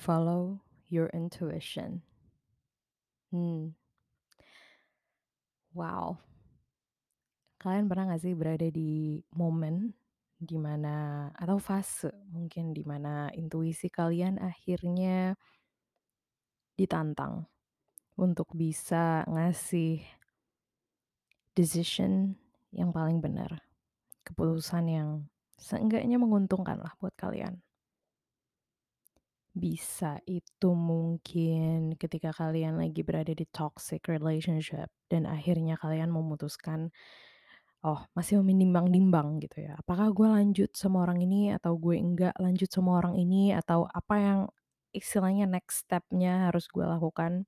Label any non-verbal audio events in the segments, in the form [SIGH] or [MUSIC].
Follow your intuition. Hmm. Wow. Kalian pernah gak sih berada di momen di mana atau fase mungkin di mana intuisi kalian akhirnya ditantang untuk bisa ngasih decision yang paling benar, keputusan yang seenggaknya menguntungkan lah buat kalian. Bisa itu mungkin ketika kalian lagi berada di toxic relationship dan akhirnya kalian memutuskan, oh masih menimbang-nimbang gitu ya, apakah gue lanjut sama orang ini atau gue enggak lanjut sama orang ini atau apa yang istilahnya next step-nya harus gue lakukan.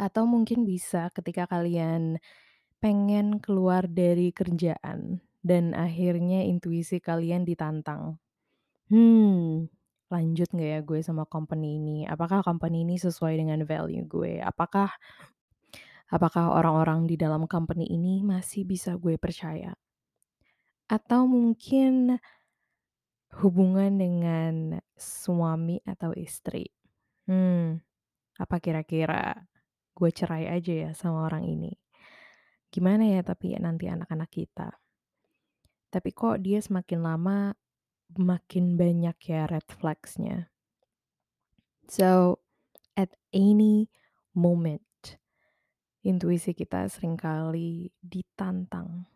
Atau mungkin bisa ketika kalian pengen keluar dari kerjaan dan akhirnya intuisi kalian ditantang. Hmm, lanjut nggak ya gue sama company ini? Apakah company ini sesuai dengan value gue? Apakah apakah orang-orang di dalam company ini masih bisa gue percaya? Atau mungkin hubungan dengan suami atau istri. Hmm, apa kira-kira gue cerai aja ya sama orang ini? Gimana ya tapi nanti anak-anak kita? Tapi kok dia semakin lama makin banyak ya red flags-nya. So, at any moment, intuisi kita sering kali ditantang.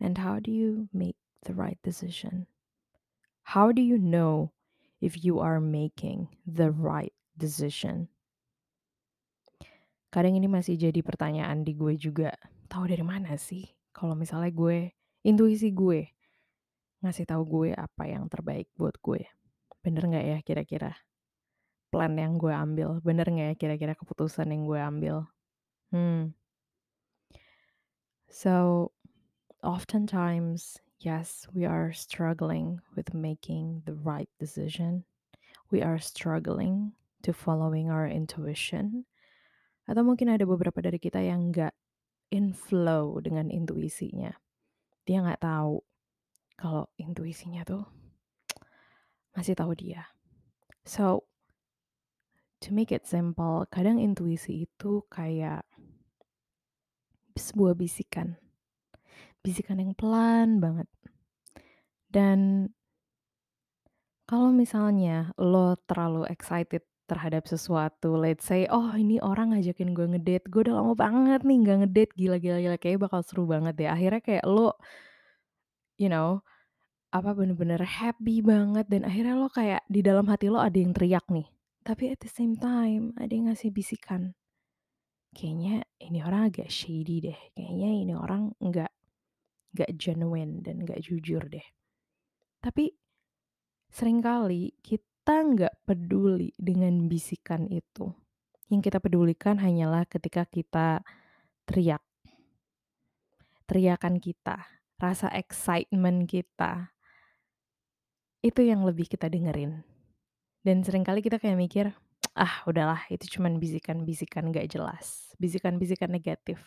And how do you make the right decision? How do you know if you are making the right decision? Kadang ini masih jadi pertanyaan di gue juga. Tahu dari mana sih kalau misalnya gue, intuisi gue ngasih tahu gue apa yang terbaik buat gue. Bener nggak ya kira-kira? Plan yang gue ambil, bener nggak ya kira-kira keputusan yang gue ambil? Hmm. So, oftentimes, yes, we are struggling with making the right decision. We are struggling to following our intuition. Atau mungkin ada beberapa dari kita yang nggak in flow dengan intuisinya. Dia nggak tahu kalau intuisinya tuh masih tahu dia. So, to make it simple, kadang intuisi itu kayak sebuah bisikan. Bisikan yang pelan banget. Dan kalau misalnya lo terlalu excited terhadap sesuatu, let's say, oh ini orang ngajakin gue ngedate, gue udah lama banget nih nggak ngedate, gila gila gila kayaknya bakal seru banget deh. Akhirnya kayak lo, you know, apa bener-bener happy banget dan akhirnya lo kayak di dalam hati lo ada yang teriak nih. Tapi at the same time ada yang ngasih bisikan. Kayaknya ini orang agak shady deh. Kayaknya ini orang nggak nggak genuine dan nggak jujur deh. Tapi sering kali kita nggak peduli dengan bisikan itu. Yang kita pedulikan hanyalah ketika kita teriak. Teriakan kita, rasa excitement kita, itu yang lebih kita dengerin. Dan sering kali kita kayak mikir, ah udahlah itu cuman bisikan-bisikan gak jelas. Bisikan-bisikan negatif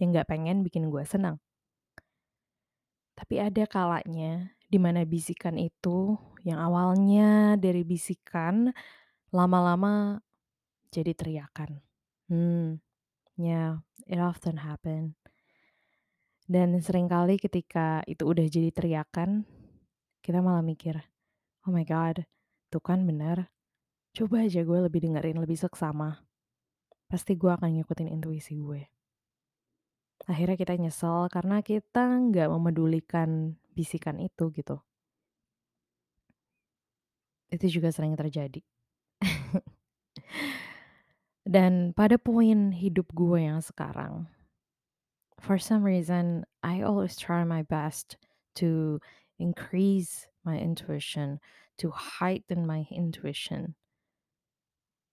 yang gak pengen bikin gue senang. Tapi ada kalanya di mana bisikan itu yang awalnya dari bisikan lama-lama jadi teriakan. Hmm, yeah, it often happen. Dan sering kali ketika itu udah jadi teriakan, kita malah mikir, oh my god, tuh kan bener. Coba aja gue lebih dengerin, lebih seksama. Pasti gue akan ngikutin intuisi gue. Akhirnya kita nyesel karena kita nggak memedulikan bisikan itu gitu. Itu juga sering terjadi. [LAUGHS] Dan pada poin hidup gue yang sekarang, for some reason, I always try my best to increase my intuition, to heighten my intuition,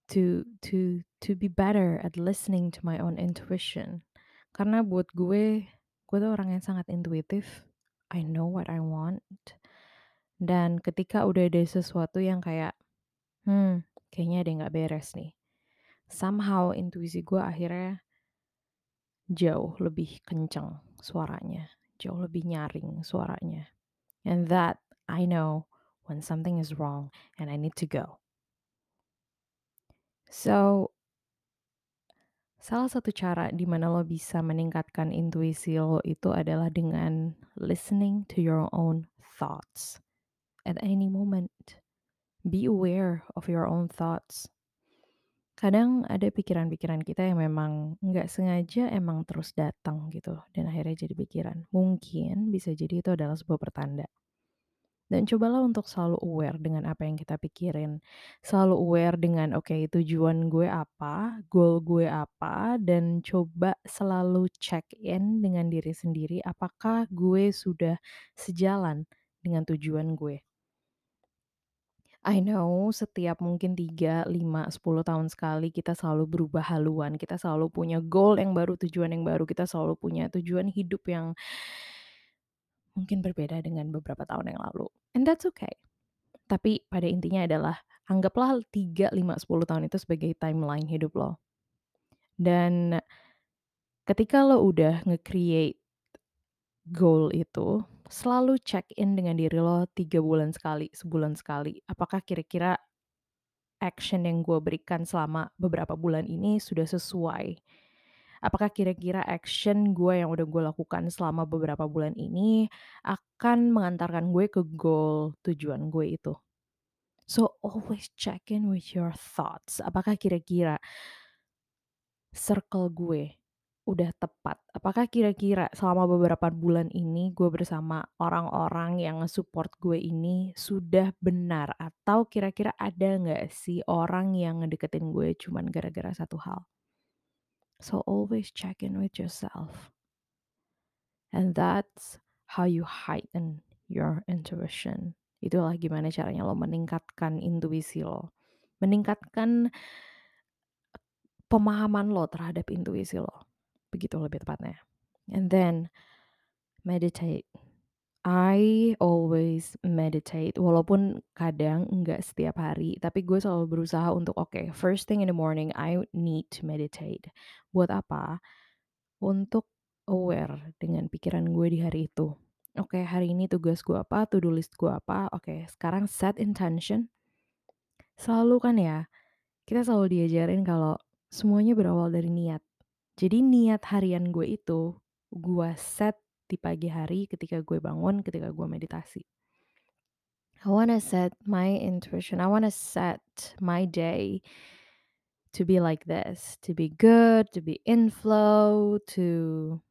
to to to be better at listening to my own intuition. Karena buat gue, gue tuh orang yang sangat intuitif. I know what I want. Dan ketika udah ada sesuatu yang kayak, hmm, kayaknya ada yang gak beres nih. Somehow intuisi gue akhirnya jauh lebih kenceng suaranya, jauh lebih nyaring suaranya. And that I know when something is wrong and I need to go. So, salah satu cara di mana lo bisa meningkatkan intuisi lo itu adalah dengan listening to your own thoughts at any moment. Be aware of your own thoughts. Kadang ada pikiran-pikiran kita yang memang nggak sengaja emang terus datang gitu dan akhirnya jadi pikiran. Mungkin bisa jadi itu adalah sebuah pertanda. Dan cobalah untuk selalu aware dengan apa yang kita pikirin. Selalu aware dengan oke tujuan gue apa, goal gue apa, dan coba selalu check in dengan diri sendiri apakah gue sudah sejalan dengan tujuan gue. I know setiap mungkin 3, 5, 10 tahun sekali kita selalu berubah haluan, kita selalu punya goal yang baru, tujuan yang baru, kita selalu punya tujuan hidup yang mungkin berbeda dengan beberapa tahun yang lalu. And that's okay. Tapi pada intinya adalah anggaplah 3, 5, 10 tahun itu sebagai timeline hidup lo. Dan ketika lo udah nge-create goal itu, selalu check in dengan diri lo 3 bulan sekali, sebulan sekali. Apakah kira-kira action yang gue berikan selama beberapa bulan ini sudah sesuai? Apakah kira-kira action gue yang udah gue lakukan selama beberapa bulan ini akan mengantarkan gue ke goal tujuan gue itu? So always check in with your thoughts. Apakah kira-kira circle gue udah tepat? Apakah kira-kira selama beberapa bulan ini gue bersama orang-orang yang nge-support gue ini sudah benar? Atau kira-kira ada nggak sih orang yang ngedeketin gue cuman gara-gara satu hal? So always check in with yourself. And that's how you heighten your intuition. Itulah gimana caranya lo meningkatkan intuisi lo. Meningkatkan pemahaman lo terhadap intuisi lo. Begitu lebih tepatnya. And then meditate. I always meditate walaupun kadang nggak setiap hari, tapi gue selalu berusaha untuk oke, okay, first thing in the morning I need to meditate. Buat apa? Untuk aware dengan pikiran gue di hari itu. Oke, okay, hari ini tugas gue apa, to-do list gue apa. Oke, okay, sekarang set intention. Selalu kan ya, kita selalu diajarin kalau semuanya berawal dari niat. Jadi niat harian gue itu gue set di pagi hari ketika gue bangun, ketika gue meditasi. I wanna set my intuition. I wanna set my day to be like this, to be good, to be in flow, to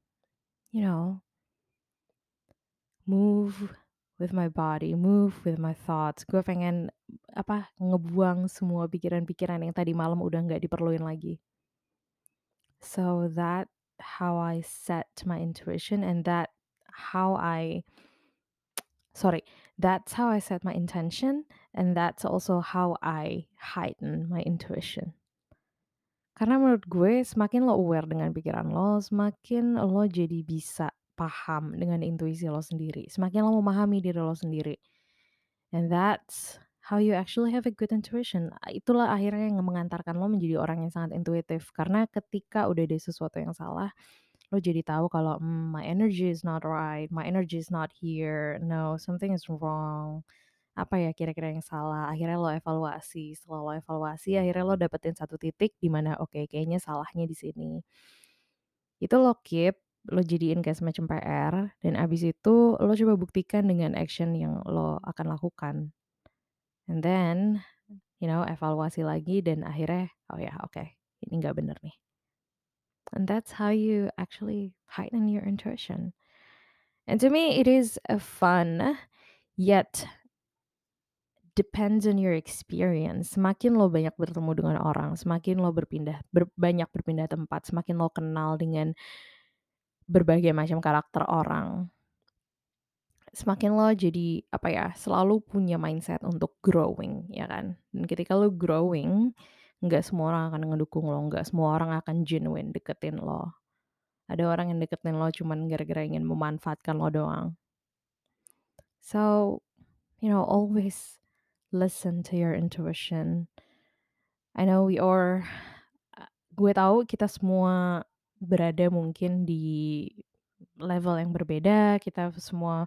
you know, move with my body, move with my thoughts. Gue pengen apa ngebuang semua pikiran-pikiran yang tadi malam udah nggak diperluin lagi. So that how I set my intuition and that how I sorry, that's how I set my intention and that's also how I heighten my intuition. Karena menurut gue semakin lo aware dengan pikiran lo, semakin lo jadi bisa paham dengan intuisi lo sendiri. Semakin lo memahami diri lo sendiri. And that's how you actually have a good intuition. Itulah akhirnya yang mengantarkan lo menjadi orang yang sangat intuitif. Karena ketika udah ada sesuatu yang salah, lo jadi tahu kalau mm, my energy is not right, my energy is not here, no something is wrong. Apa ya kira-kira yang salah? Akhirnya lo evaluasi. Setelah lo evaluasi, akhirnya lo dapetin satu titik di mana oke okay, kayaknya salahnya di sini. Itu lo keep, lo jadiin kayak semacam PR dan abis itu lo coba buktikan dengan action yang lo akan lakukan. And then, you know, evaluasi lagi dan akhirnya oh ya oke, okay, ini nggak bener nih. And that's how you actually heighten your intuition. And to me, it is a fun yet depends on your experience. Semakin lo banyak bertemu dengan orang, semakin lo berpindah, ber, banyak berpindah tempat, semakin lo kenal dengan berbagai macam karakter orang. Semakin lo jadi apa ya, selalu punya mindset untuk growing, ya kan? Dan ketika lo growing, nggak semua orang akan ngedukung lo, nggak semua orang akan genuine deketin lo. Ada orang yang deketin lo cuman gara-gara ingin memanfaatkan lo doang. So, you know, always listen to your intuition. I know we are gue tahu kita semua berada mungkin di level yang berbeda, kita semua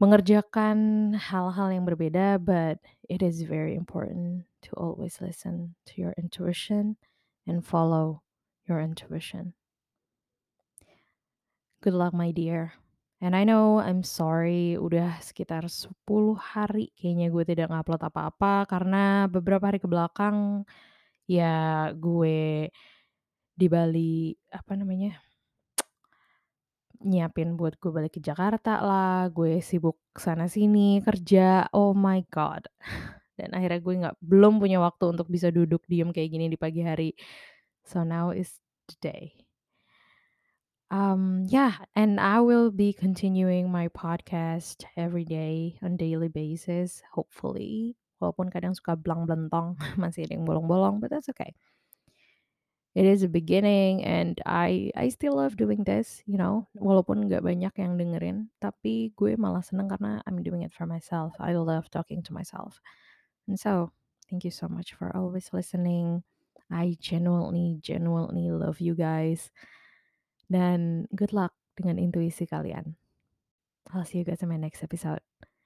mengerjakan hal-hal yang berbeda, but it is very important to always listen to your intuition and follow your intuition. Good luck my dear, and I know I'm sorry udah sekitar 10 hari kayaknya gue tidak nge-upload apa-apa karena beberapa hari ke belakang, ya gue di Bali, apa namanya, nyiapin buat gue balik ke Jakarta lah, gue sibuk sana sini, kerja, oh my god. [LAUGHS] Dan akhirnya gue nggak belum punya waktu untuk bisa duduk diem kayak gini di pagi hari. So now is the day. Um, yeah, and I will be continuing my podcast every day on daily basis, hopefully. Walaupun kadang suka belang-belentong, [LAUGHS] masih ada yang bolong-bolong, but that's okay. It is a beginning and I I still love doing this, you know, walaupun nggak banyak yang dengerin, tapi gue malah seneng karena I'm doing it for myself. I love talking to myself. And so, thank you so much for always listening. I genuinely, genuinely love you guys. Dan good luck dengan intuisi kalian. I'll see you guys in my next episode.